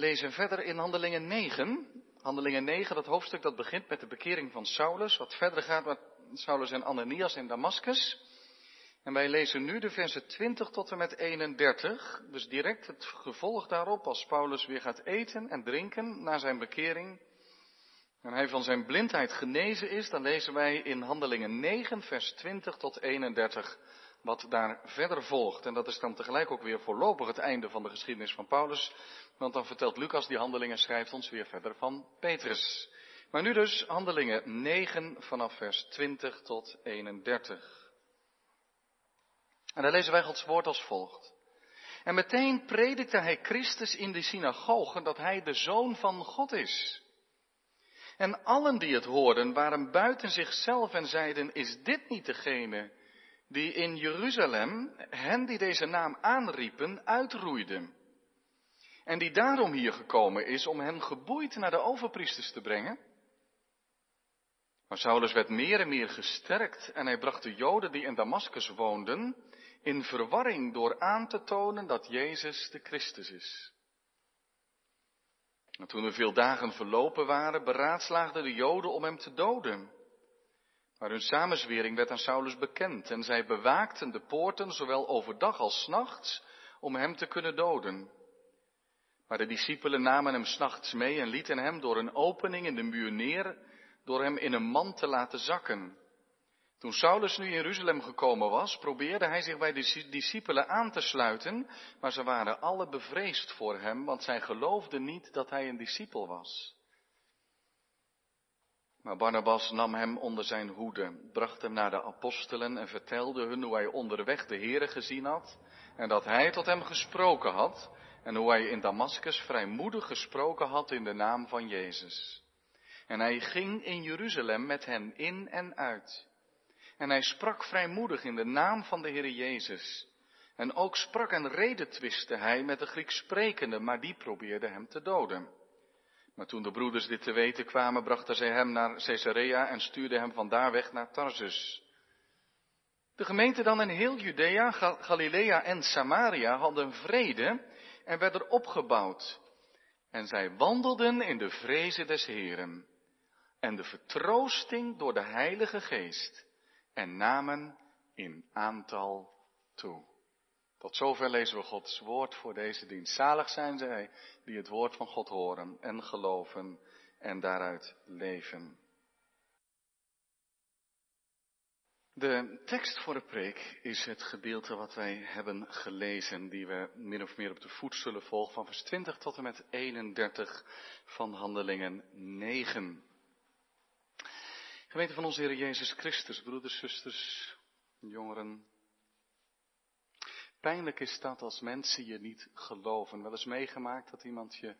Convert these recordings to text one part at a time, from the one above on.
lezen verder in Handelingen 9. Handelingen 9, dat hoofdstuk dat begint met de bekering van Saulus, wat verder gaat met Saulus en Ananias in Damascus. En wij lezen nu de versen 20 tot en met 31, dus direct het gevolg daarop als Paulus weer gaat eten en drinken na zijn bekering. En hij van zijn blindheid genezen is, dan lezen wij in Handelingen 9, vers 20 tot 31 wat daar verder volgt. En dat is dan tegelijk ook weer voorlopig het einde van de geschiedenis van Paulus, want dan vertelt Lucas die handelingen, schrijft ons weer verder van Petrus. Maar nu dus handelingen 9 vanaf vers 20 tot 31. En daar lezen wij Gods woord als volgt. En meteen predikte hij Christus in de synagogen dat hij de zoon van God is. En allen die het hoorden waren buiten zichzelf en zeiden, is dit niet degene die in Jeruzalem hen die deze naam aanriepen uitroeide? En die daarom hier gekomen is om hen geboeid naar de overpriesters te brengen? Maar Saulus werd meer en meer gesterkt en hij bracht de Joden die in Damascus woonden in verwarring door aan te tonen dat Jezus de Christus is. En toen er veel dagen verlopen waren, beraadslaagden de Joden om hem te doden. Maar hun samenzwering werd aan Saulus bekend en zij bewaakten de poorten zowel overdag als nachts om hem te kunnen doden. Maar de discipelen namen hem s'nachts mee en lieten hem door een opening in de muur neer, door hem in een mand te laten zakken. Toen Saulus nu in Jeruzalem gekomen was, probeerde hij zich bij de discipelen aan te sluiten, maar ze waren alle bevreesd voor hem, want zij geloofden niet dat hij een discipel was. Maar Barnabas nam hem onder zijn hoede, bracht hem naar de apostelen en vertelde hun hoe hij onderweg de Here gezien had en dat hij tot hem gesproken had en hoe hij in Damascus vrijmoedig gesproken had in de naam van Jezus. En hij ging in Jeruzalem met hen in en uit. En hij sprak vrijmoedig in de naam van de Heer Jezus. En ook sprak en redetwiste hij met de Grieks sprekende, maar die probeerde hem te doden. Maar toen de broeders dit te weten kwamen, brachten zij hem naar Caesarea en stuurden hem vandaar weg naar Tarsus. De gemeente dan in heel Judea, Galilea en Samaria hadden vrede en werden opgebouwd. En zij wandelden in de vrezen des Heren en de vertroosting door de Heilige Geest en namen in aantal toe. Tot zover lezen we Gods woord voor deze dienst. Zalig zijn zij die het woord van God horen en geloven en daaruit leven. De tekst voor de preek is het gedeelte wat wij hebben gelezen, die we min of meer op de voet zullen volgen, van vers 20 tot en met 31 van Handelingen 9. Gemeente van onze Heer Jezus Christus, broeders, zusters, jongeren. Pijnlijk is dat als mensen je niet geloven. Wel eens meegemaakt dat iemand je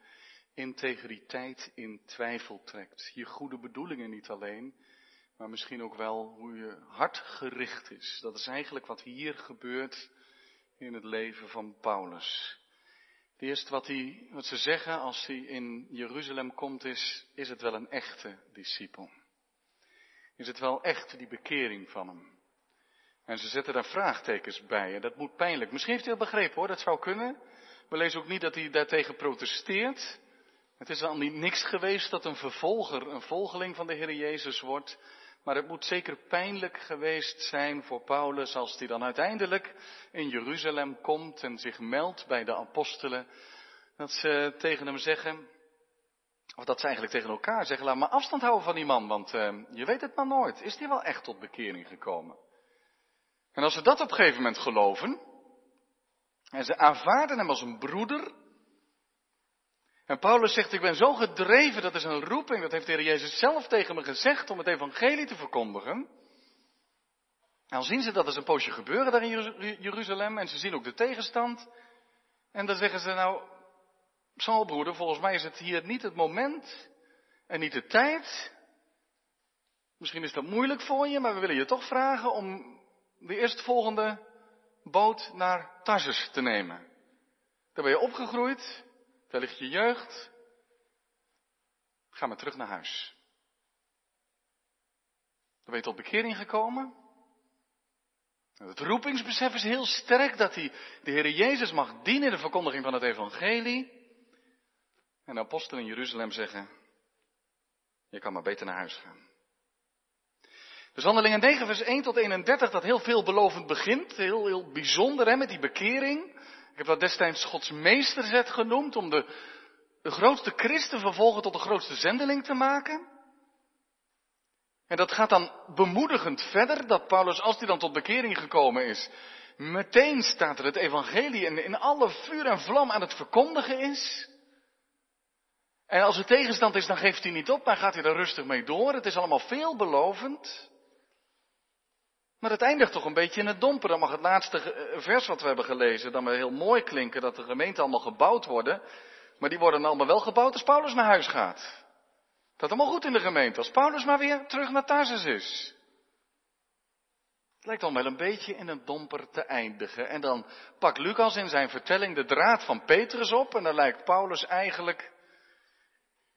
integriteit in twijfel trekt. Je goede bedoelingen niet alleen, maar misschien ook wel hoe je hart gericht is. Dat is eigenlijk wat hier gebeurt in het leven van Paulus. Het eerste wat, wat ze zeggen als hij in Jeruzalem komt is, is het wel een echte discipel? is het wel echt die bekering van hem. En ze zetten daar vraagtekens bij en dat moet pijnlijk. Misschien heeft hij het begrepen hoor, dat zou kunnen. We lezen ook niet dat hij daartegen protesteert. Het is al niet niks geweest dat een vervolger, een volgeling van de Heer Jezus wordt. Maar het moet zeker pijnlijk geweest zijn voor Paulus als hij dan uiteindelijk in Jeruzalem komt en zich meldt bij de apostelen. Dat ze tegen hem zeggen, of dat ze eigenlijk tegen elkaar zeggen, laat maar afstand houden van die man, want uh, je weet het maar nooit. Is die wel echt tot bekering gekomen? En als ze dat op een gegeven moment geloven, en ze aanvaarden hem als een broeder, en Paulus zegt, ik ben zo gedreven, dat is een roeping, dat heeft de Heer Jezus zelf tegen me gezegd om het evangelie te verkondigen. En dan zien ze dat is een poosje gebeuren daar in Jeruzalem en ze zien ook de tegenstand. En dan zeggen ze nou, Saul, broeder, volgens mij is het hier niet het moment en niet de tijd. Misschien is dat moeilijk voor je, maar we willen je toch vragen om de eerstvolgende boot naar Tarsus te nemen. Daar ben je opgegroeid, daar ligt je jeugd. Ga maar terug naar huis. Dan ben je tot bekering gekomen. Het roepingsbesef is heel sterk dat hij de Heer Jezus mag dienen in de verkondiging van het evangelie. En de apostelen in Jeruzalem zeggen, je kan maar beter naar huis gaan. Dus handelingen 9 vers 1 tot 31 dat heel veelbelovend begint, heel, heel bijzonder hè, met die bekering. Ik heb dat destijds Gods meesterzet genoemd om de, de grootste christen vervolgen tot de grootste zendeling te maken. En dat gaat dan bemoedigend verder, dat Paulus, als hij dan tot bekering gekomen is, meteen staat er het evangelie in, in alle vuur en vlam aan het verkondigen is. En als er tegenstand is, dan geeft hij niet op, dan gaat hij er rustig mee door. Het is allemaal veelbelovend. Maar het eindigt toch een beetje in het domper. Dan mag het laatste eh, vers wat we hebben gelezen dan wel heel mooi klinken, dat de gemeente allemaal gebouwd worden. Maar die worden allemaal wel gebouwd als Paulus naar huis gaat. Dat allemaal goed in de gemeente, als Paulus maar weer terug naar Tarsus is. Het lijkt dan wel een beetje in een domper te eindigen. En dan pakt Lucas in zijn vertelling de draad van Petrus op. En dan lijkt Paulus eigenlijk,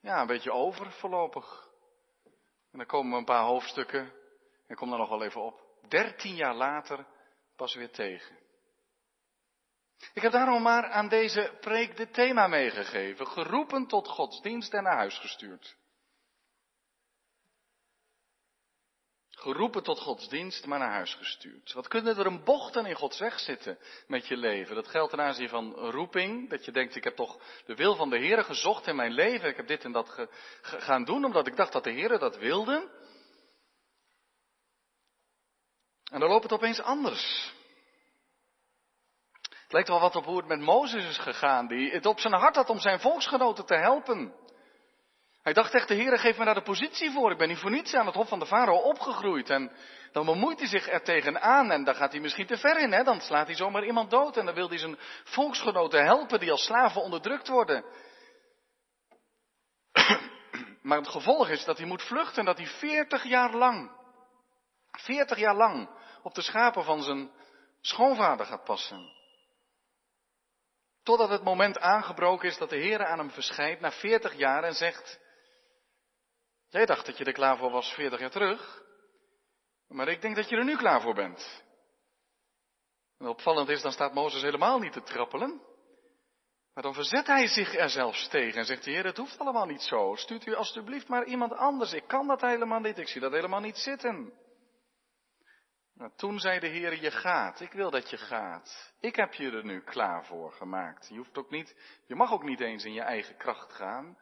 ja, een beetje over voorlopig. En dan komen we een paar hoofdstukken, en kom daar nog wel even op, dertien jaar later pas weer tegen. Ik heb daarom maar aan deze preek dit thema meegegeven. Geroepen tot godsdienst en naar huis gestuurd. Geroepen tot godsdienst, maar naar huis gestuurd. Wat kunnen er een bochten in Gods weg zitten met je leven? Dat geldt ten aanzien van roeping. Dat je denkt, ik heb toch de wil van de Heer gezocht in mijn leven. Ik heb dit en dat gaan doen, omdat ik dacht dat de Heer dat wilde. En dan loopt het opeens anders. Het lijkt wel wat op hoe het met Mozes is gegaan, die het op zijn hart had om zijn volksgenoten te helpen. Hij dacht echt, de Heer geeft me daar de positie voor. Ik ben niet voor niets aan het hof van de farao opgegroeid. En dan bemoeit hij zich er tegenaan en dan gaat hij misschien te ver in. Hè? Dan slaat hij zomaar iemand dood en dan wil hij zijn volksgenoten helpen die als slaven onderdrukt worden. Maar het gevolg is dat hij moet vluchten en dat hij 40 jaar lang, 40 jaar lang op de schapen van zijn schoonvader gaat passen. Totdat het moment aangebroken is dat de Heer aan hem verschijnt na 40 jaar en zegt, Jij dacht dat je er klaar voor was 40 jaar terug. Maar ik denk dat je er nu klaar voor bent. En opvallend is, dan staat Mozes helemaal niet te trappelen. Maar dan verzet hij zich er zelfs tegen en zegt, Heer, het hoeft allemaal niet zo. Stuurt u alstublieft maar iemand anders. Ik kan dat helemaal niet. Ik zie dat helemaal niet zitten. Maar toen zei de Heer, je gaat. Ik wil dat je gaat. Ik heb je er nu klaar voor gemaakt. Je hoeft ook niet, je mag ook niet eens in je eigen kracht gaan.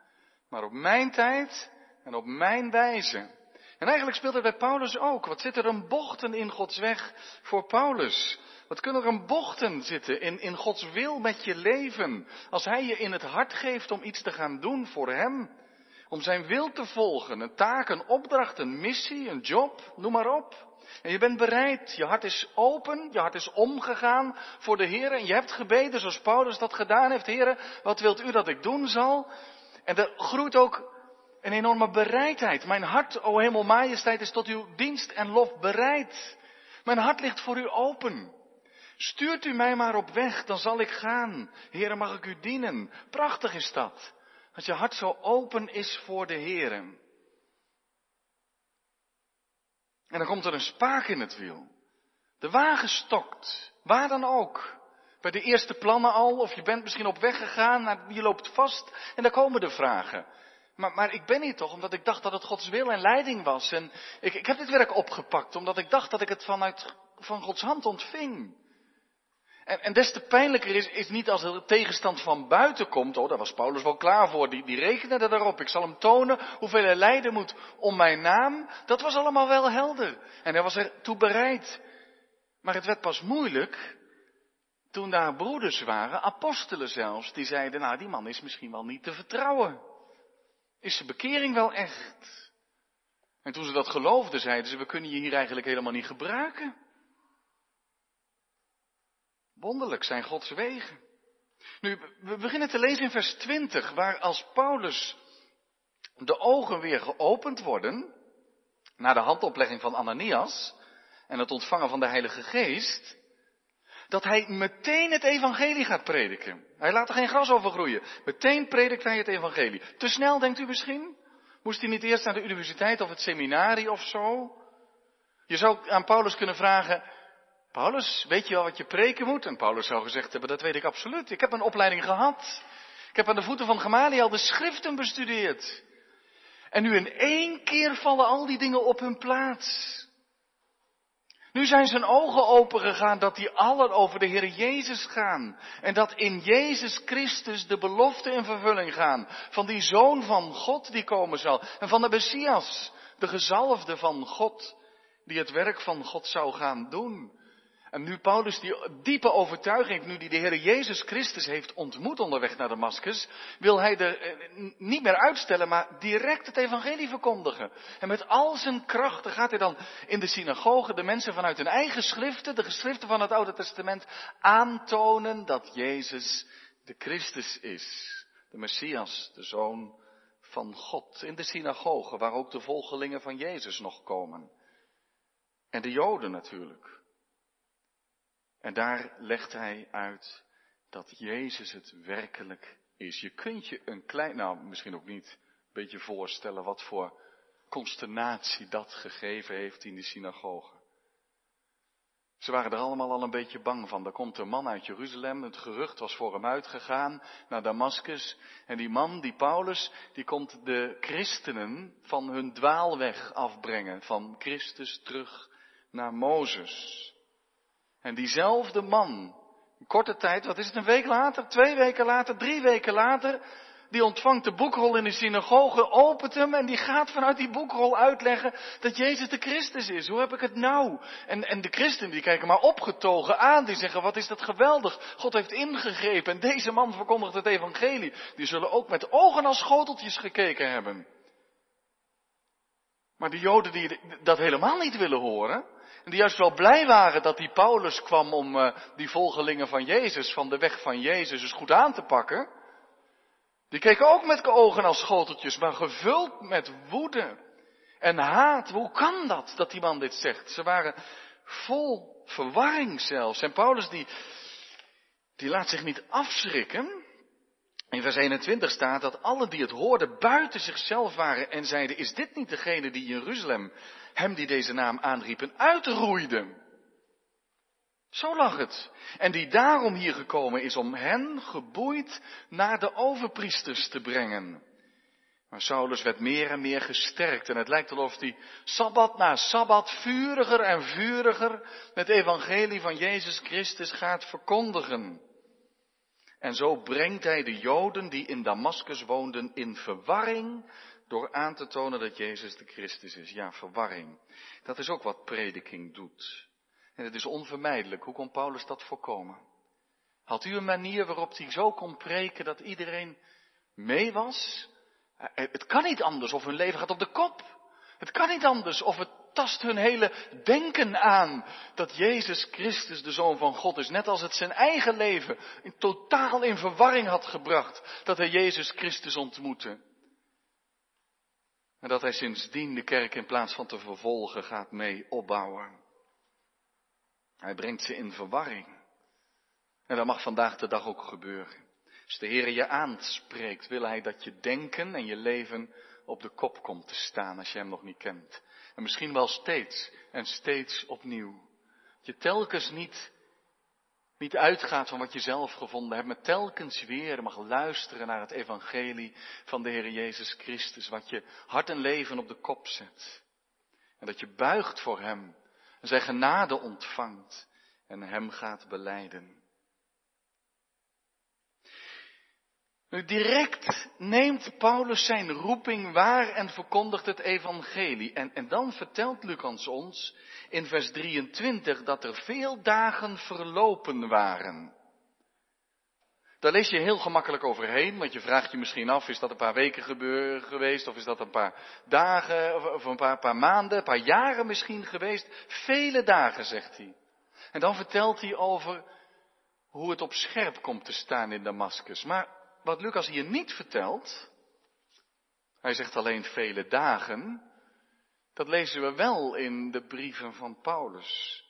Maar op mijn tijd en op mijn wijze. En eigenlijk speelt het bij Paulus ook. Wat zit er een bochten in Gods weg voor Paulus? Wat kunnen er een bochten zitten in, in Gods wil met je leven? Als Hij je in het hart geeft om iets te gaan doen voor Hem. Om Zijn wil te volgen. Een taak, een opdracht, een missie, een job, noem maar op. En je bent bereid, je hart is open, je hart is omgegaan voor de Heer. En je hebt gebeden zoals Paulus dat gedaan heeft. Heer, wat wilt u dat ik doen zal? En er groeit ook een enorme bereidheid. Mijn hart, o hemel majesteit, is tot uw dienst en lof bereid. Mijn hart ligt voor u open. Stuurt u mij maar op weg, dan zal ik gaan. Heren, mag ik u dienen. Prachtig is dat. Als je hart zo open is voor de Heren. En dan komt er een spaak in het wiel. De wagen stokt. Waar dan ook. Bij de eerste plannen al, of je bent misschien op weg gegaan, je loopt vast en dan komen de vragen. Maar, maar ik ben hier toch omdat ik dacht dat het Gods wil en leiding was. En ik, ik heb dit werk opgepakt omdat ik dacht dat ik het vanuit van Gods hand ontving. En, en des te pijnlijker is, is niet als er tegenstand van buiten komt. Oh, daar was Paulus wel klaar voor. Die, die rekende erop. Ik zal hem tonen hoeveel hij lijden moet om mijn naam. Dat was allemaal wel helder. En hij was er toe bereid. Maar het werd pas moeilijk toen daar broeders waren, apostelen zelfs, die zeiden, nou die man is misschien wel niet te vertrouwen. Is de bekering wel echt? En toen ze dat geloofden, zeiden ze, we kunnen je hier eigenlijk helemaal niet gebruiken. Wonderlijk zijn Gods wegen. Nu, we beginnen te lezen in vers 20, waar als Paulus de ogen weer geopend worden, na de handoplegging van Ananias en het ontvangen van de Heilige Geest, dat hij meteen het evangelie gaat prediken. Hij laat er geen gras over groeien. Meteen predikt hij het evangelie. Te snel, denkt u misschien? Moest hij niet eerst naar de universiteit of het seminarie of zo? Je zou aan Paulus kunnen vragen, Paulus, weet je wel wat je preken moet? En Paulus zou gezegd hebben, dat weet ik absoluut. Ik heb een opleiding gehad. Ik heb aan de voeten van Gamaliel de schriften bestudeerd. En nu in één keer vallen al die dingen op hun plaats. Nu zijn zijn ogen opengegaan dat die allen over de Heer Jezus gaan. En dat in Jezus Christus de belofte in vervulling gaan. Van die Zoon van God die komen zal. En van de Messias, de gezalfde van God, die het werk van God zou gaan doen. En nu Paulus die diepe overtuiging heeft, nu die de Heer Jezus Christus heeft ontmoet onderweg naar Damascus, wil hij er eh, niet meer uitstellen, maar direct het evangelie verkondigen. En met al zijn krachten gaat hij dan in de synagoge de mensen vanuit hun eigen schriften, de geschriften van het Oude Testament, aantonen dat Jezus de Christus is. De Messias, de Zoon van God. In de synagoge, waar ook de volgelingen van Jezus nog komen. En de Joden natuurlijk. En daar legt hij uit dat Jezus het werkelijk is. Je kunt je een klein, nou misschien ook niet, een beetje voorstellen wat voor consternatie dat gegeven heeft in de synagoge. Ze waren er allemaal al een beetje bang van. Er komt een man uit Jeruzalem, het gerucht was voor hem uitgegaan naar Damascus. En die man, die Paulus, die komt de christenen van hun dwaalweg afbrengen, van Christus terug naar Mozes. En diezelfde man, een korte tijd, wat is het, een week later, twee weken later, drie weken later, die ontvangt de boekrol in de synagoge, opent hem en die gaat vanuit die boekrol uitleggen dat Jezus de Christus is. Hoe heb ik het nou? En, en de christenen die kijken maar opgetogen aan, die zeggen wat is dat geweldig. God heeft ingegrepen en deze man verkondigt het evangelie. Die zullen ook met ogen als schoteltjes gekeken hebben. Maar de Joden die dat helemaal niet willen horen, en die juist wel blij waren dat die Paulus kwam om uh, die volgelingen van Jezus, van de weg van Jezus, eens goed aan te pakken. Die keken ook met ogen als schoteltjes, maar gevuld met woede en haat. Hoe kan dat, dat die man dit zegt? Ze waren vol verwarring zelfs. En Paulus die, die laat zich niet afschrikken. In vers 21 staat dat alle die het hoorden buiten zichzelf waren en zeiden, is dit niet degene die in Jeruzalem hem die deze naam aanriepen uitroeide? Zo lag het. En die daarom hier gekomen is om hen geboeid naar de overpriesters te brengen. Maar Saulus werd meer en meer gesterkt en het lijkt alsof hij sabbat na sabbat vuriger en vuriger het evangelie van Jezus Christus gaat verkondigen. En zo brengt hij de Joden die in Damaskus woonden in verwarring door aan te tonen dat Jezus de Christus is. Ja, verwarring. Dat is ook wat prediking doet. En het is onvermijdelijk. Hoe kon Paulus dat voorkomen? Had u een manier waarop hij zo kon preken dat iedereen mee was? Eh, het kan niet anders of hun leven gaat op de kop. Het kan niet anders of het tast hun hele denken aan dat Jezus Christus de Zoon van God is. Net als het zijn eigen leven in totaal in verwarring had gebracht dat hij Jezus Christus ontmoette. En dat hij sindsdien de kerk in plaats van te vervolgen gaat mee opbouwen. Hij brengt ze in verwarring. En dat mag vandaag de dag ook gebeuren. Als de Heer je aanspreekt, wil hij dat je denken en je leven op de kop komt te staan als je hem nog niet kent. En misschien wel steeds en steeds opnieuw. Dat je telkens niet, niet uitgaat van wat je zelf gevonden hebt, maar telkens weer mag luisteren naar het evangelie van de Heer Jezus Christus. Wat je hart en leven op de kop zet. En dat je buigt voor hem en zijn genade ontvangt en hem gaat beleiden. Nu direct neemt Paulus zijn roeping waar en verkondigt het evangelie. En, en dan vertelt Lucas ons in vers 23 dat er veel dagen verlopen waren. Daar lees je heel gemakkelijk overheen, want je vraagt je misschien af, is dat een paar weken gebeuren geweest, of is dat een paar dagen, of een paar, maanden, een paar jaren misschien geweest? Vele dagen, zegt hij. En dan vertelt hij over hoe het op scherp komt te staan in Damascus. Maar wat Lucas hier niet vertelt, hij zegt alleen vele dagen, dat lezen we wel in de brieven van Paulus.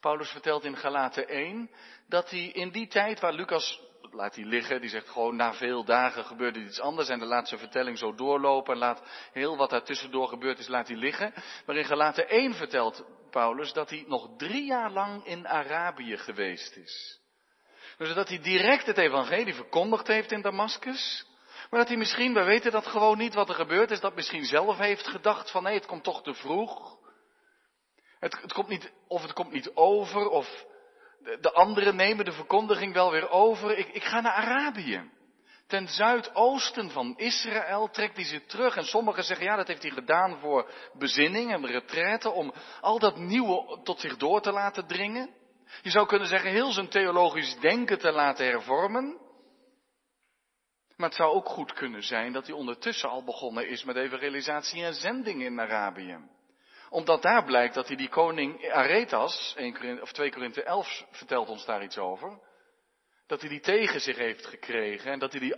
Paulus vertelt in Galaten 1 dat hij in die tijd waar Lucas, laat hij liggen, die zegt gewoon na veel dagen gebeurde iets anders en dan laat zijn vertelling zo doorlopen en laat heel wat daar tussendoor gebeurd is, laat hij liggen. Maar in Galaten 1 vertelt Paulus dat hij nog drie jaar lang in Arabië geweest is. Dus dat hij direct het evangelie verkondigd heeft in Damascus. Maar dat hij misschien, we weten dat gewoon niet wat er gebeurd is, dat misschien zelf heeft gedacht van nee, het komt toch te vroeg. Het, het komt niet, of het komt niet over, of de, de anderen nemen de verkondiging wel weer over. Ik, ik ga naar Arabië. Ten zuidoosten van Israël trekt hij zich terug. En sommigen zeggen, ja, dat heeft hij gedaan voor bezinning en retraite, om al dat nieuwe tot zich door te laten dringen. Je zou kunnen zeggen, heel zijn theologisch denken te laten hervormen. Maar het zou ook goed kunnen zijn dat hij ondertussen al begonnen is met evangelisatie en zending in Arabië. Omdat daar blijkt dat hij die koning Aretas, 1 of 2 Korinthe 11 vertelt ons daar iets over, dat hij die tegen zich heeft gekregen en dat hij, die,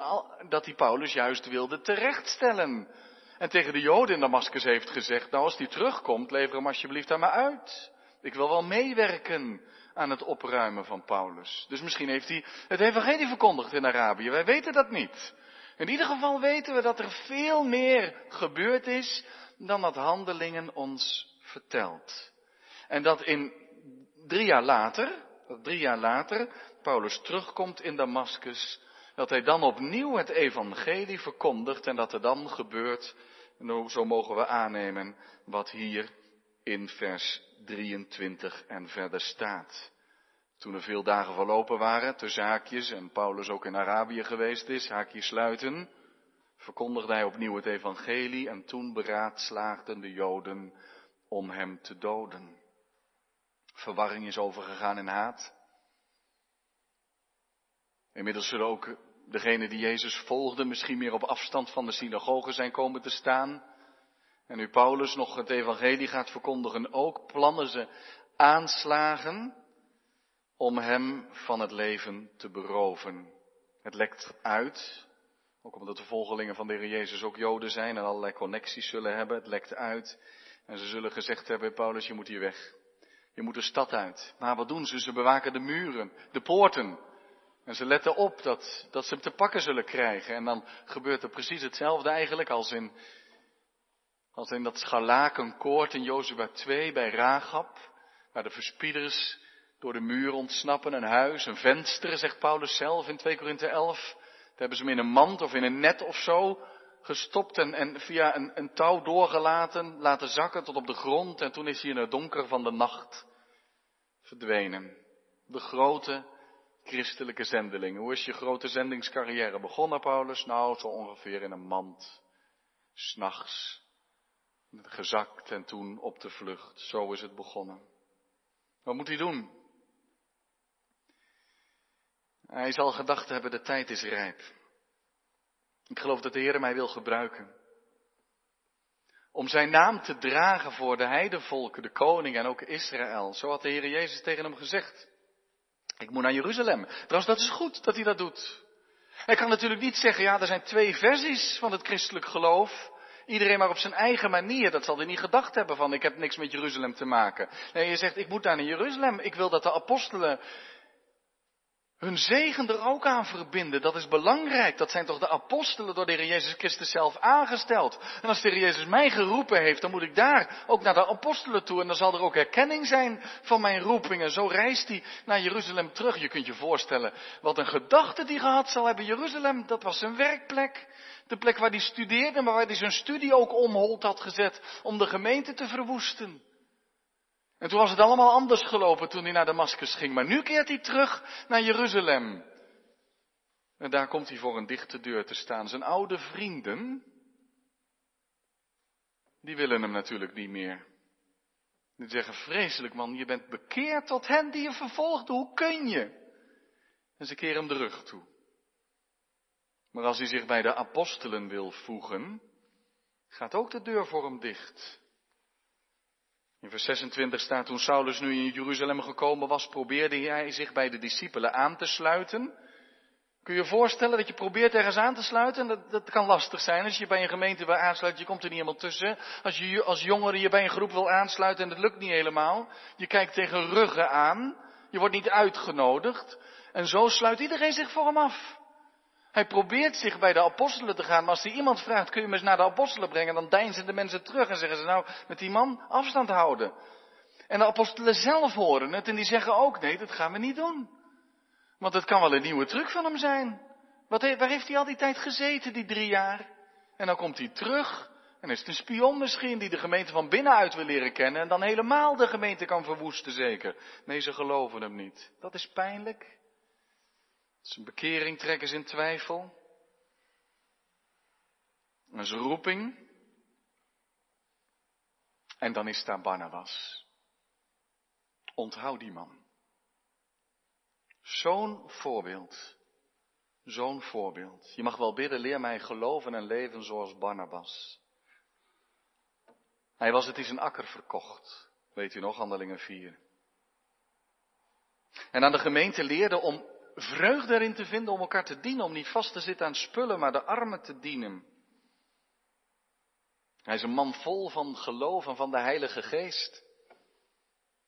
dat Paulus juist wilde terechtstellen. En tegen de Joden in Damascus heeft gezegd, nou als die terugkomt, lever hem alsjeblieft aan me uit. Ik wil wel meewerken aan het opruimen van Paulus. Dus misschien heeft hij het evangelie verkondigd in Arabië. Wij weten dat niet. In ieder geval weten we dat er veel meer gebeurd is dan dat handelingen ons vertelt. En dat in drie jaar later, drie jaar later, Paulus terugkomt in Damascus, dat hij dan opnieuw het evangelie verkondigt en dat er dan gebeurt, zo mogen we aannemen, wat hier in vers 23 en verder staat. Toen er veel dagen verlopen waren, tussen haakjes, en Paulus ook in Arabië geweest is, haakjes sluiten, verkondigde hij opnieuw het evangelie en toen beraadslaagden de Joden om hem te doden. Verwarring is overgegaan in haat. Inmiddels zullen ook degenen die Jezus volgden misschien meer op afstand van de synagoge zijn komen te staan. En nu Paulus nog het evangelie gaat verkondigen, ook plannen ze aanslagen om hem van het leven te beroven. Het lekt uit, ook omdat de volgelingen van de Heer Jezus ook Joden zijn en allerlei connecties zullen hebben. Het lekt uit en ze zullen gezegd hebben, Paulus, je moet hier weg. Je moet de stad uit. Maar wat doen ze? Ze bewaken de muren, de poorten. En ze letten op dat, dat ze hem te pakken zullen krijgen. En dan gebeurt er precies hetzelfde eigenlijk als in als in dat scharlakenkoord in Jozua 2 bij Ragab, waar de verspieders door de muur ontsnappen, een huis, een venster, zegt Paulus zelf in 2 Korinthe 11. Daar hebben ze hem in een mand of in een net of zo gestopt en, en via een, een, touw doorgelaten, laten zakken tot op de grond en toen is hij in het donker van de nacht verdwenen. De grote christelijke zendeling. Hoe is je grote zendingscarrière begonnen, Paulus? Nou, zo ongeveer in een mand. S'nachts gezakt en toen op de vlucht. Zo is het begonnen. Wat moet hij doen? Hij zal gedacht hebben, de tijd is rijp. Ik geloof dat de Heer mij wil gebruiken. Om zijn naam te dragen voor de heidevolken, de koning en ook Israël. Zo had de Heer Jezus tegen hem gezegd. Ik moet naar Jeruzalem. Trouwens, dat is goed dat hij dat doet. Hij kan natuurlijk niet zeggen, ja, er zijn twee versies van het christelijk geloof. Iedereen maar op zijn eigen manier. Dat zal hij niet gedacht hebben van ik heb niks met Jeruzalem te maken. Nee, je zegt ik moet daar naar Jeruzalem. Ik wil dat de apostelen hun zegen er ook aan verbinden. Dat is belangrijk. Dat zijn toch de apostelen door de Heer Jezus Christus zelf aangesteld. En als de Heer Jezus mij geroepen heeft, dan moet ik daar ook naar de apostelen toe. En dan zal er ook herkenning zijn van mijn roeping. En zo reist hij naar Jeruzalem terug. Je kunt je voorstellen wat een gedachte die gehad zal hebben. Jeruzalem, dat was zijn werkplek. De plek waar hij studeerde, maar waar hij zijn studie ook omholt had gezet om de gemeente te verwoesten. En toen was het allemaal anders gelopen toen hij naar Damascus ging. Maar nu keert hij terug naar Jeruzalem. En daar komt hij voor een dichte deur te staan. Zijn oude vrienden, die willen hem natuurlijk niet meer. Die zeggen, vreselijk man, je bent bekeerd tot hen die je vervolgde. Hoe kun je? En ze keren hem de rug toe. Maar als hij zich bij de apostelen wil voegen, gaat ook de deur voor hem dicht. In vers 26 staat, toen Saulus nu in Jeruzalem gekomen was, probeerde hij zich bij de discipelen aan te sluiten. Kun je je voorstellen dat je probeert ergens aan te sluiten? Dat, dat kan lastig zijn als je bij een gemeente wil aansluiten, je komt er niet helemaal tussen. Als je als jongere je bij een groep wil aansluiten en dat lukt niet helemaal. Je kijkt tegen ruggen aan, je wordt niet uitgenodigd. En zo sluit iedereen zich voor hem af. Hij probeert zich bij de apostelen te gaan, maar als hij iemand vraagt, kun je me eens naar de apostelen brengen, dan deinzen de mensen terug en zeggen ze nou, met die man afstand houden. En de apostelen zelf horen het en die zeggen ook, nee, dat gaan we niet doen. Want het kan wel een nieuwe truc van hem zijn. Wat, waar heeft hij al die tijd gezeten, die drie jaar? En dan komt hij terug. En is het een spion misschien die de gemeente van binnenuit wil leren kennen. En dan helemaal de gemeente kan verwoesten zeker. Nee, ze geloven hem niet. Dat is pijnlijk. Zijn bekering trekken ze in twijfel. En zijn roeping. En dan is daar Barnabas. Onthoud die man. Zo'n voorbeeld. Zo'n voorbeeld. Je mag wel bidden, leer mij geloven en leven zoals Barnabas. Hij was het in zijn akker verkocht. Weet u nog, handelingen 4. En aan de gemeente leerde om vreugde erin te vinden om elkaar te dienen, om niet vast te zitten aan spullen, maar de armen te dienen. Hij is een man vol van geloof en van de Heilige Geest.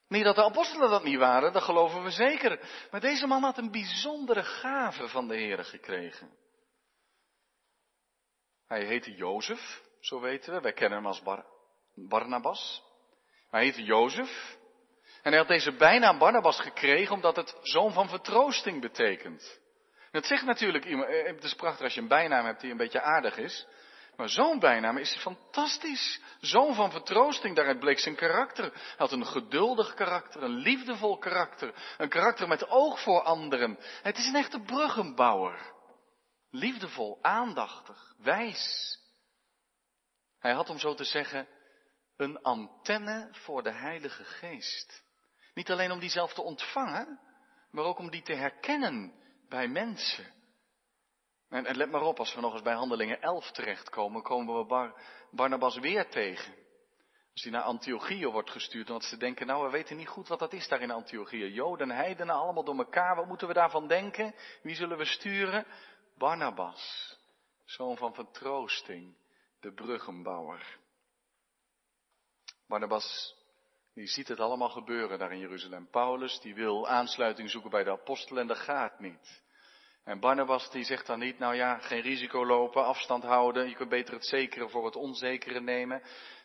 Niet dat de apostelen dat niet waren, dat geloven we zeker. Maar deze man had een bijzondere gave van de Heer gekregen. Hij heette Jozef, zo weten we. Wij kennen hem als Bar Barnabas. Hij heette Jozef. En hij had deze bijnaam Barnabas gekregen omdat het zoon van vertroosting betekent. Dat zegt natuurlijk iemand, eh, het is prachtig als je een bijnaam hebt die een beetje aardig is. Maar zo'n bijnaam is fantastisch. Zoon van vertroosting, daaruit bleek zijn karakter. Hij had een geduldig karakter, een liefdevol karakter. Een karakter met oog voor anderen. Het is een echte bruggenbouwer. Liefdevol, aandachtig, wijs. Hij had om zo te zeggen een antenne voor de Heilige Geest. Niet alleen om die zelf te ontvangen, maar ook om die te herkennen bij mensen. En, en, let maar op, als we nog eens bij Handelingen 11 terechtkomen, komen we Bar, Barnabas weer tegen. Als hij naar Antiochië wordt gestuurd, want ze denken, nou, we weten niet goed wat dat is daar in Antiochië. Joden, heidenen, allemaal door elkaar, wat moeten we daarvan denken? Wie zullen we sturen? Barnabas, zoon van vertroosting, de bruggenbouwer. Barnabas, die ziet het allemaal gebeuren daar in Jeruzalem. Paulus, die wil aansluiting zoeken bij de apostelen en dat gaat niet. En Barnabas die zegt dan niet, nou ja, geen risico lopen, afstand houden, je kunt beter het zekere voor het onzekere nemen.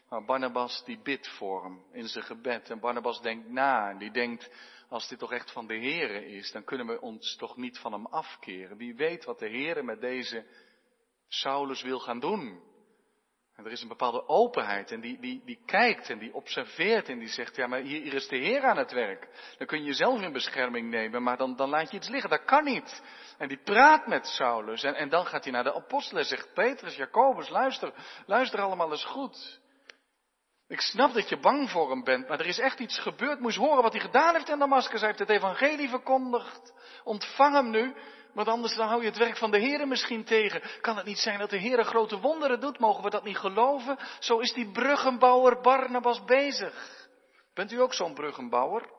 Maar Barnabas die bidt voor hem in zijn gebed. En Barnabas denkt na en die denkt, als dit toch echt van de Here is, dan kunnen we ons toch niet van hem afkeren. Wie weet wat de Here met deze Saulus wil gaan doen. En er is een bepaalde openheid en die, die, die kijkt en die observeert en die zegt, ja maar hier, hier is de Heer aan het werk. Dan kun je jezelf in bescherming nemen, maar dan, dan laat je iets liggen. Dat kan niet. En die praat met Saulus en, en dan gaat hij naar de apostelen en zegt, Petrus, Jacobus, luister, luister allemaal eens goed. Ik snap dat je bang voor hem bent, maar er is echt iets gebeurd. Moest horen wat hij gedaan heeft in Damascus. Hij heeft het evangelie verkondigd. Ontvang hem nu. Want anders dan hou je het werk van de Heer misschien tegen. Kan het niet zijn dat de Heer grote wonderen doet? Mogen we dat niet geloven? Zo is die bruggenbouwer Barnabas bezig. Bent u ook zo'n bruggenbouwer?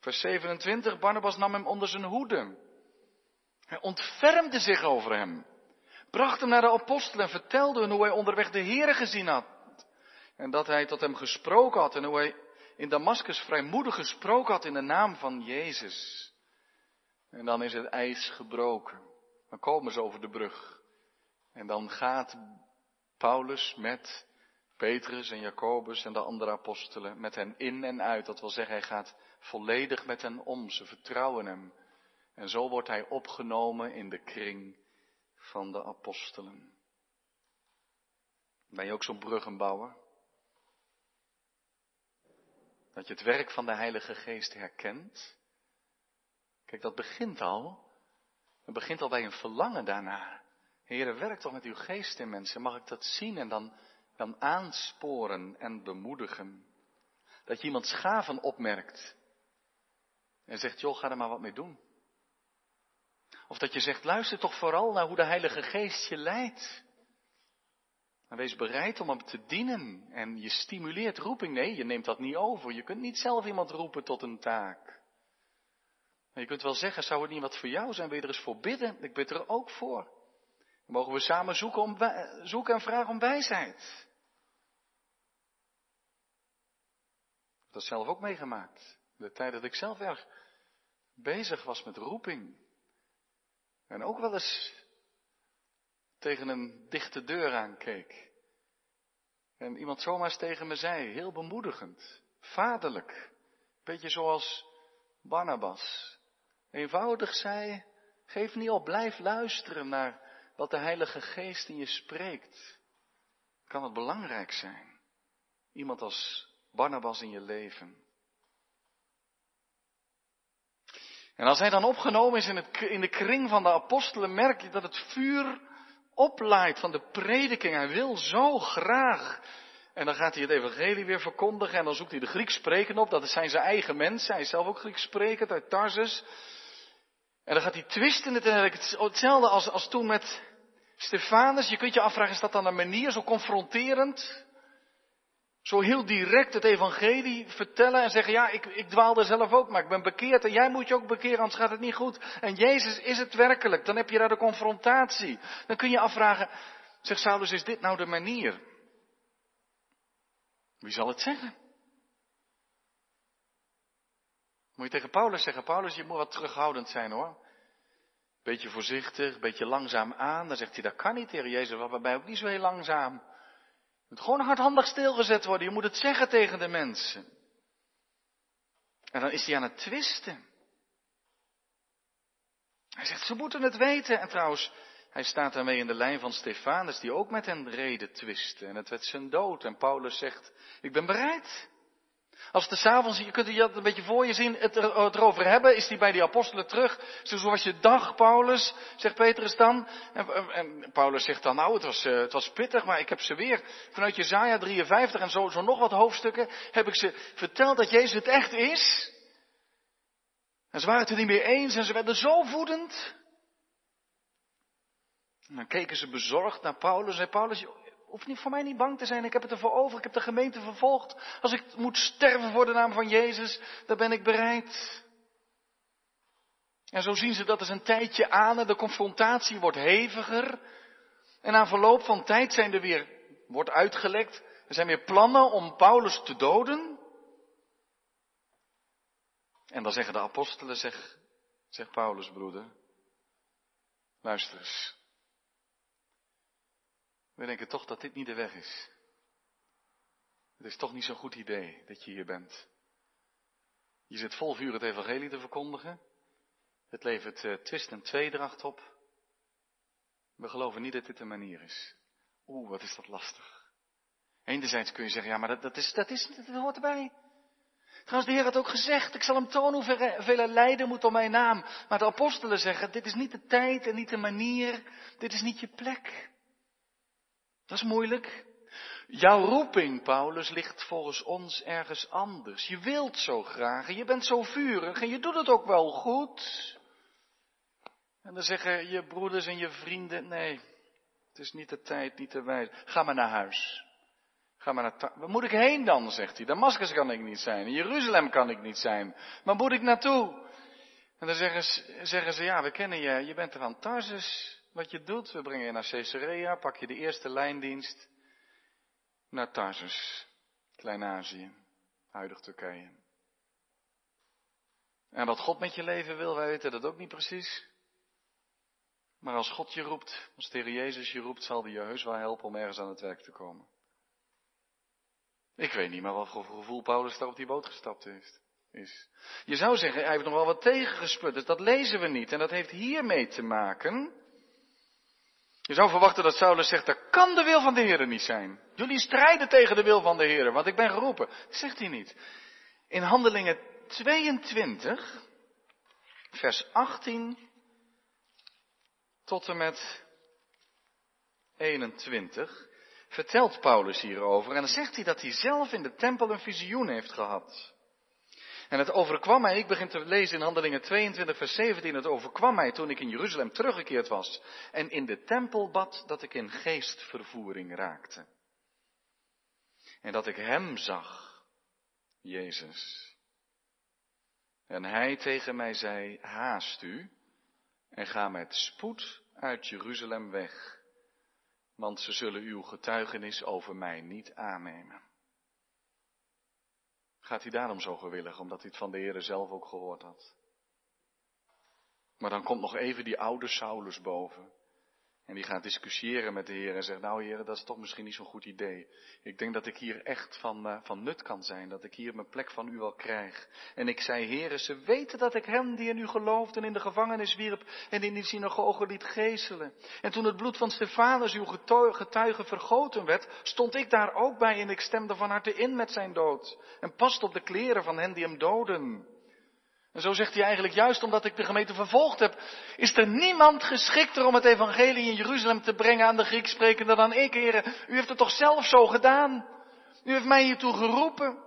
Vers 27, Barnabas nam hem onder zijn hoede. Hij ontfermde zich over hem. Bracht hem naar de apostelen en vertelde hun hoe hij onderweg de Heer gezien had. En dat hij tot hem gesproken had en hoe hij in Damascus vrijmoedig gesproken had in de naam van Jezus. En dan is het ijs gebroken. Dan komen ze over de brug. En dan gaat Paulus met Petrus en Jacobus en de andere apostelen met hen in en uit. Dat wil zeggen, hij gaat volledig met hen om. Ze vertrouwen hem. En zo wordt hij opgenomen in de kring van de apostelen. Ben je ook zo'n bruggenbouwer? Dat je het werk van de Heilige Geest herkent Kijk, dat begint al. Het begint al bij een verlangen daarna. Heere, werk toch met uw geest in mensen. Mag ik dat zien en dan, dan aansporen en bemoedigen? Dat je iemand schaven opmerkt. En zegt, joh, ga er maar wat mee doen. Of dat je zegt, luister toch vooral naar hoe de Heilige Geest je leidt. En wees bereid om hem te dienen. En je stimuleert roeping. Nee, je neemt dat niet over. Je kunt niet zelf iemand roepen tot een taak je kunt wel zeggen, zou het niet wat voor jou zijn? Wil je er eens voor bidden? Ik bid er ook voor. Mogen we samen zoeken, om, en vragen om wijsheid. Ik heb dat zelf ook meegemaakt. De tijd dat ik zelf erg bezig was met roeping. En ook wel eens tegen een dichte deur aankeek. En iemand zomaar tegen me zei, heel bemoedigend, vaderlijk. Beetje zoals Barnabas. Eenvoudig zei, geef niet op, blijf luisteren naar wat de Heilige Geest in je spreekt. Kan het belangrijk zijn? Iemand als Barnabas in je leven. En als hij dan opgenomen is in, het, in de kring van de apostelen, merk je dat het vuur oplaait van de prediking. Hij wil zo graag. En dan gaat hij het evangelie weer verkondigen en dan zoekt hij de Grieks spreken op. Dat zijn zijn eigen mensen. Hij is zelf ook Grieks sprekend uit Tarsus. En dan gaat hij twisten. Het hetzelfde als, als toen met Stefanus. Je kunt je afvragen, is dat dan een manier zo confronterend? Zo heel direct het evangelie vertellen en zeggen, ja, ik, ik dwaalde zelf ook, maar ik ben bekeerd en jij moet je ook bekeren, anders gaat het niet goed. En Jezus is het werkelijk, dan heb je daar de confrontatie. Dan kun je afvragen, zegt Saulus, is dit nou de manier? Wie zal het zeggen? Moet je tegen Paulus zeggen, Paulus, je moet wat terughoudend zijn hoor. Beetje voorzichtig, beetje langzaam aan. Dan zegt hij, dat kan niet, Heer Jezus, wat bij mij ook niet zo heel langzaam. Je moet gewoon hardhandig stilgezet worden. Je moet het zeggen tegen de mensen. En dan is hij aan het twisten. Hij zegt, ze moeten het weten. En trouwens, hij staat daarmee in de lijn van Stefanus, die ook met hen reden twisten. En het werd zijn dood. En Paulus zegt, ik ben bereid. Als de s'avonds, je kunt je dat een beetje voor je zien, het, erover hebben, is hij bij die apostelen terug. Zoals je dag, Paulus, zegt Petrus dan. En, en Paulus zegt dan, nou, het was, uh, het was pittig, maar ik heb ze weer vanuit Jezaja 53 en zo, zo nog wat hoofdstukken, heb ik ze verteld dat Jezus het echt is. En ze waren het er niet meer eens en ze werden zo voedend. En dan keken ze bezorgd naar Paulus en Paulus, hoeft niet voor mij niet bang te zijn. Ik heb het ervoor over. Ik heb de gemeente vervolgd. Als ik moet sterven voor de naam van Jezus, dan ben ik bereid. En zo zien ze dat eens een tijdje aan en de confrontatie wordt heviger. En na verloop van tijd zijn er weer, wordt uitgelekt, er zijn weer plannen om Paulus te doden. En dan zeggen de apostelen, zeg, zegt Paulus broeder, luister eens. We denken toch dat dit niet de weg is. Het is toch niet zo'n goed idee dat je hier bent. Je zit vol vuur het evangelie te verkondigen. Het levert uh, twist en tweedracht op. We geloven niet dat dit de manier is. Oeh, wat is dat lastig. Enerzijds kun je zeggen, ja, maar dat, dat, is, dat, is, dat hoort erbij. Trouwens, de Heer had ook gezegd, ik zal hem tonen hoeveel lijden moet om mijn naam. Maar de apostelen zeggen, dit is niet de tijd en niet de manier, dit is niet je plek. Dat is moeilijk. Jouw roeping, Paulus, ligt volgens ons ergens anders. Je wilt zo graag en je bent zo vurig en je doet het ook wel goed. En dan zeggen je broeders en je vrienden, nee, het is niet de tijd, niet de wijze. Ga maar naar huis. Ga maar naar Waar moet ik heen dan, zegt hij. Damascus kan ik niet zijn. In Jeruzalem kan ik niet zijn. Maar moet ik naartoe? En dan zeggen ze, zeggen ze, ja, we kennen je. Je bent er van Tarsus. Wat je doet, we brengen je naar Caesarea, pak je de eerste lijndienst naar Tarsus, Klein-Azië, huidig Turkije. En wat God met je leven wil, wij weten dat ook niet precies. Maar als God je roept, als de Jezus je roept, zal hij je heus wel helpen om ergens aan het werk te komen. Ik weet niet maar wat voor gevoel Paulus daar op die boot gestapt is. is. Je zou zeggen, hij heeft nog wel wat tegengesput, dus dat lezen we niet. En dat heeft hiermee te maken je zou verwachten dat Saulus zegt, dat kan de wil van de Heer niet zijn. Jullie strijden tegen de wil van de Heer, want ik ben geroepen. Dat zegt hij niet. In Handelingen 22, vers 18 tot en met 21, vertelt Paulus hierover. En dan zegt hij dat hij zelf in de tempel een visioen heeft gehad. En het overkwam mij, ik begin te lezen in Handelingen 22, vers 17, het overkwam mij toen ik in Jeruzalem teruggekeerd was en in de tempel bad dat ik in geestvervoering raakte. En dat ik hem zag, Jezus. En hij tegen mij zei, haast u en ga met spoed uit Jeruzalem weg, want ze zullen uw getuigenis over mij niet aannemen. Gaat hij daarom zo gewillig, omdat hij het van de Heer zelf ook gehoord had. Maar dan komt nog even die oude Saulus boven. En die gaat discussiëren met de Heer en zegt, nou Heer, dat is toch misschien niet zo'n goed idee. Ik denk dat ik hier echt van, uh, van nut kan zijn, dat ik hier mijn plek van u wel krijg. En ik zei, Heer, ze weten dat ik hem die in u geloofde en in de gevangenis wierp en in die synagoge liet geeselen. En toen het bloed van Stefanus, uw getuige, vergoten werd, stond ik daar ook bij en ik stemde van harte in met zijn dood. En past op de kleren van hen die hem doden. En zo zegt hij eigenlijk, juist omdat ik de gemeente vervolgd heb, is er niemand geschikter om het evangelie in Jeruzalem te brengen aan de Grieks sprekende dan ik, heren. U heeft het toch zelf zo gedaan? U heeft mij hiertoe geroepen.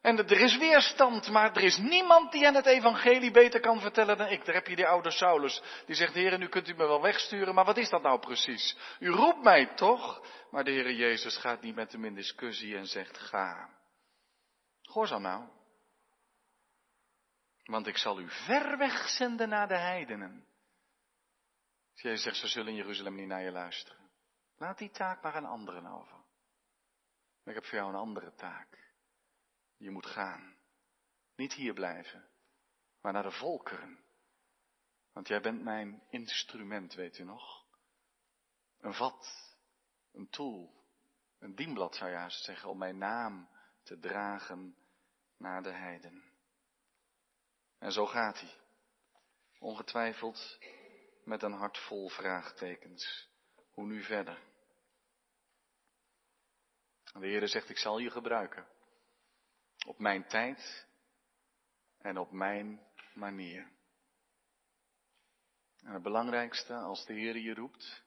En er is weerstand, maar er is niemand die aan het evangelie beter kan vertellen dan ik. Daar heb je die oude Saulus, die zegt, heren, nu kunt u me wel wegsturen, maar wat is dat nou precies? U roept mij toch? Maar de Heere Jezus gaat niet met hem in discussie en zegt, ga. Gehoorzaam nou. Want ik zal u ver weg zenden naar de heidenen. Jezus zegt, ze zullen in Jeruzalem niet naar je luisteren. Laat die taak maar aan anderen over. ik heb voor jou een andere taak. Je moet gaan. Niet hier blijven, maar naar de volkeren. Want jij bent mijn instrument, weet u nog? Een vat, een tool, een dienblad zou je haast zeggen, om mijn naam te dragen naar de heiden. En zo gaat hij. Ongetwijfeld met een hart vol vraagtekens. Hoe nu verder? De Heer zegt, ik zal je gebruiken. Op mijn tijd en op mijn manier. En het belangrijkste, als de Heer je roept,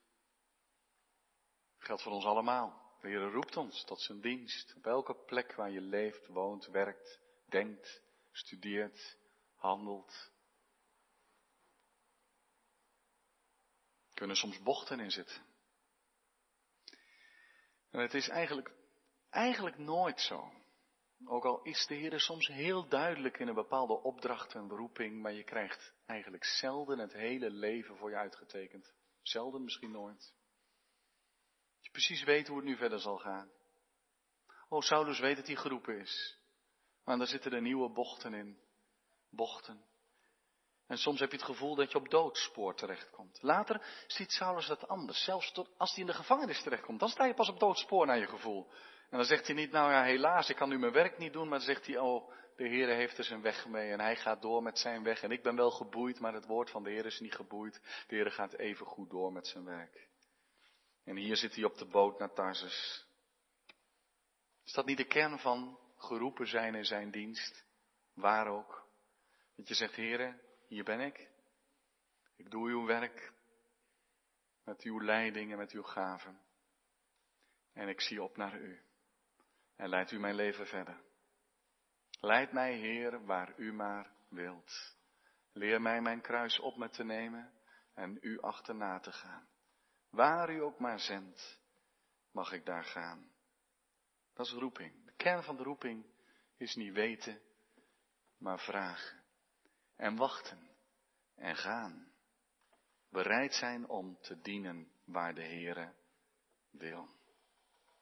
geldt voor ons allemaal. De Heer roept ons tot zijn dienst. Op elke plek waar je leeft, woont, werkt, denkt, studeert, handelt. Kunnen soms bochten in zitten. En het is eigenlijk, eigenlijk nooit zo. Ook al is de Heer soms heel duidelijk in een bepaalde opdracht en beroeping, maar je krijgt eigenlijk zelden het hele leven voor je uitgetekend. Zelden, misschien nooit. Dat je precies weet hoe het nu verder zal gaan. Oh, Saulus weet dat hij geroepen is. Maar daar zitten er nieuwe bochten in bochten. En soms heb je het gevoel dat je op doodspoor terechtkomt. Later ziet Saulus dat anders. Zelfs tot, als hij in de gevangenis terechtkomt, dan sta je pas op doodspoor naar je gevoel. En dan zegt hij niet, nou ja, helaas, ik kan nu mijn werk niet doen. Maar dan zegt hij, oh, de Heer heeft er zijn weg mee en hij gaat door met zijn weg. En ik ben wel geboeid, maar het woord van de Heer is niet geboeid. De Heer gaat even goed door met zijn werk. En hier zit hij op de boot naar Tarsus. Is dat niet de kern van geroepen zijn in zijn dienst? Waar ook? Dat je zegt, heren, hier ben ik. Ik doe uw werk met uw leiding en met uw gaven. En ik zie op naar u. En leidt u mijn leven verder. Leid mij, Heer, waar u maar wilt. Leer mij mijn kruis op me te nemen en u achterna te gaan. Waar u ook maar zendt, mag ik daar gaan. Dat is roeping. De kern van de roeping is niet weten, maar vragen en wachten en gaan. Bereid zijn om te dienen waar de Heere wil.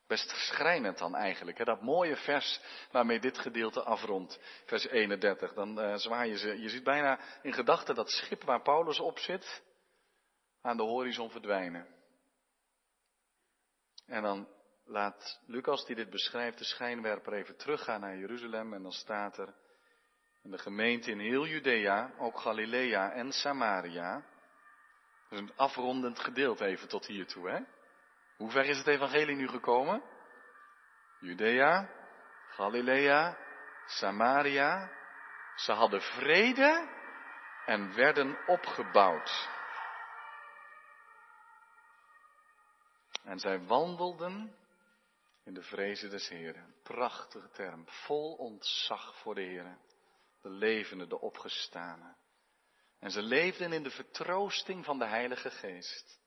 Best schrijnend dan eigenlijk, hè? dat mooie vers waarmee dit gedeelte afrondt, vers 31. Dan uh, zwaai je ze, je ziet bijna in gedachten dat schip waar Paulus op zit, aan de horizon verdwijnen. En dan laat Lucas, die dit beschrijft, de schijnwerper even teruggaan naar Jeruzalem en dan staat er, en de gemeente in heel Judea, ook Galilea en Samaria. Dat is een afrondend gedeelte even tot hiertoe, hè? Hoe ver is het evangelie nu gekomen? Judea, Galilea, Samaria. Ze hadden vrede en werden opgebouwd. En zij wandelden in de vrezen des Heren. Prachtige term, vol ontzag voor de Heren de levende, de opgestane. En ze leefden in de vertroosting van de Heilige Geest.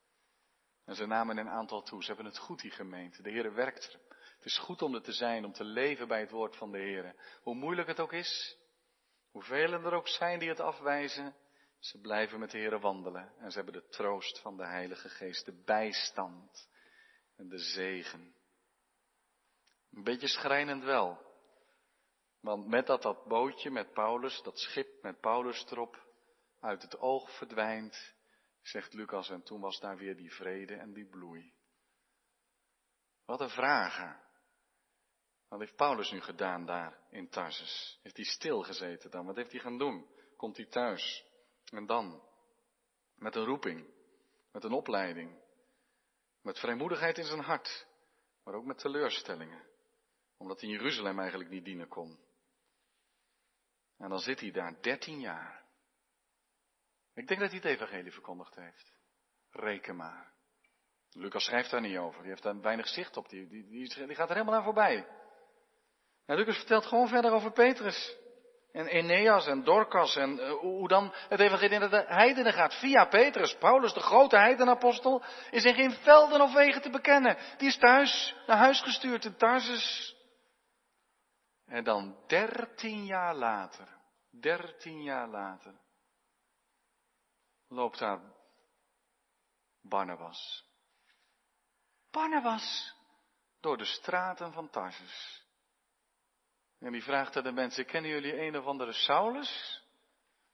En ze namen een aantal toe. Ze hebben het goed, die gemeente. De Heer werkt er. Het is goed om er te zijn, om te leven bij het woord van de Heer. Hoe moeilijk het ook is, hoeveel er ook zijn die het afwijzen, ze blijven met de Heer wandelen. En ze hebben de troost van de Heilige Geest, de bijstand en de zegen. Een beetje schrijnend wel. Want met dat dat bootje met Paulus, dat schip met Paulus erop, uit het oog verdwijnt, zegt Lucas, en toen was daar weer die vrede en die bloei. Wat een vragen. Wat heeft Paulus nu gedaan daar in Tarsus? Heeft hij stilgezeten dan? Wat heeft hij gaan doen? Komt hij thuis? En dan? Met een roeping, met een opleiding, met vrijmoedigheid in zijn hart, maar ook met teleurstellingen, omdat hij in Jeruzalem eigenlijk niet dienen kon. En dan zit hij daar dertien jaar. Ik denk dat hij het evangelie verkondigd heeft. Reken maar. Lucas schrijft daar niet over. Die heeft daar weinig zicht op. Die, die, die, gaat er helemaal aan voorbij. En Lucas vertelt gewoon verder over Petrus. En Eneas en Dorcas en uh, hoe dan het evangelie naar de heidenen gaat. Via Petrus, Paulus, de grote heidenapostel, is in geen velden of wegen te bekennen. Die is thuis, naar huis gestuurd in Tarsus. En dan dertien jaar later, dertien jaar later, loopt daar Barnabas. Barnabas door de straten van Tarsus. En die vraagt aan de mensen, kennen jullie een of andere Saulus?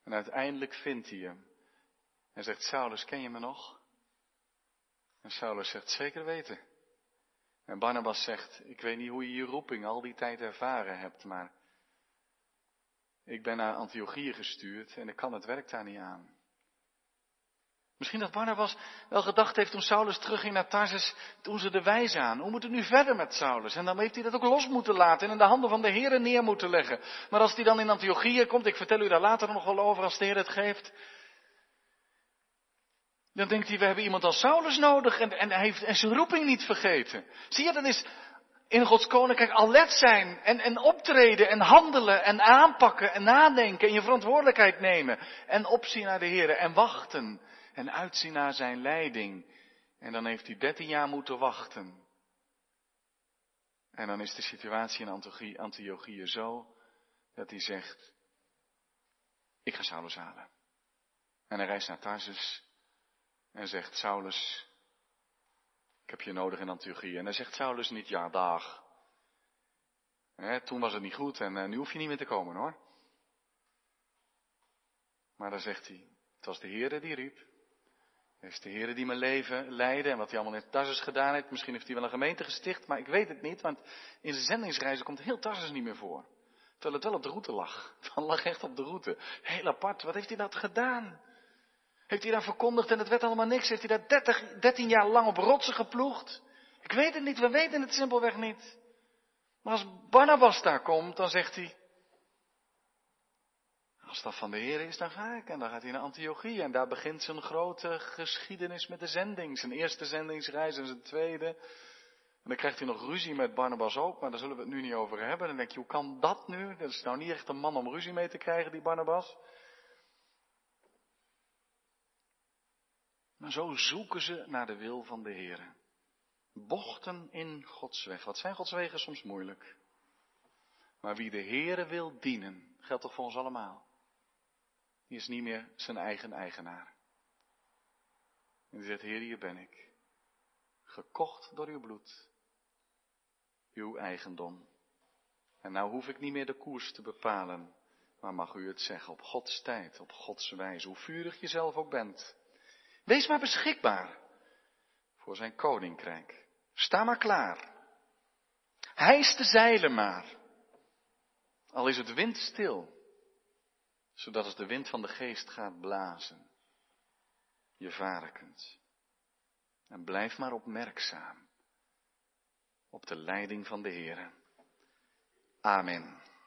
En uiteindelijk vindt hij hem. En zegt, Saulus, ken je me nog? En Saulus zegt, zeker weten. En Barnabas zegt, ik weet niet hoe je je roeping al die tijd ervaren hebt, maar ik ben naar Antiochië gestuurd en ik kan het werk daar niet aan. Misschien dat Barnabas wel gedacht heeft toen Saulus terugging naar Tarsus, toen ze de wijze aan. Hoe moet het nu verder met Saulus? En dan heeft hij dat ook los moeten laten en in de handen van de Heer neer moeten leggen. Maar als hij dan in Antiochië komt, ik vertel u daar later nog wel over als de Heer het geeft. Dan denkt hij, we hebben iemand als Saulus nodig en, en hij heeft en zijn roeping niet vergeten. Zie je, dan is in Gods koninkrijk alert zijn en, en optreden en handelen en aanpakken en nadenken en je verantwoordelijkheid nemen. En opzien naar de Heer en wachten en uitzien naar zijn leiding. En dan heeft hij dertien jaar moeten wachten. En dan is de situatie in Antiochieën zo dat hij zegt, ik ga Saulus halen. En hij reist naar Tarsus en zegt, Saulus, ik heb je nodig in Antiochieën. En dan zegt Saulus niet, ja, dag. toen was het niet goed en uh, nu hoef je niet meer te komen hoor. Maar dan zegt hij, het was de Heer die riep. Het is de Heer die mijn leven leidde en wat hij allemaal in Tarsus gedaan heeft. Misschien heeft hij wel een gemeente gesticht, maar ik weet het niet, want in zijn zendingsreizen komt heel Tarsus niet meer voor. Terwijl het wel op de route lag. Het lag echt op de route. Heel apart, wat heeft hij dat gedaan? Heeft hij daar verkondigd en het werd allemaal niks? Heeft hij daar 30, 13 jaar lang op rotsen geploegd? Ik weet het niet, we weten het simpelweg niet. Maar als Barnabas daar komt, dan zegt hij, als dat van de Heer is, dan ga ik. En dan gaat hij naar Antiochie. En daar begint zijn grote geschiedenis met de zending. Zijn eerste zendingsreis en zijn tweede. En dan krijgt hij nog ruzie met Barnabas ook, maar daar zullen we het nu niet over hebben. Dan denk je, hoe kan dat nu? Dat is nou niet echt een man om ruzie mee te krijgen, die Barnabas. Zo zoeken ze naar de wil van de Heer. Bochten in Gods weg. Wat zijn Gods wegen soms moeilijk. Maar wie de Heere wil dienen, geldt toch voor ons allemaal. Die is niet meer zijn eigen eigenaar. En die zegt, Heer, hier ben ik. Gekocht door uw bloed. Uw eigendom. En nou hoef ik niet meer de koers te bepalen. Maar mag u het zeggen op Gods tijd, op Gods wijze, hoe vurig je zelf ook bent. Wees maar beschikbaar voor zijn koninkrijk. Sta maar klaar. Hijs de zeilen maar. Al is het windstil, zodat als de wind van de geest gaat blazen, je varen. En blijf maar opmerkzaam op de leiding van de Heer. Amen.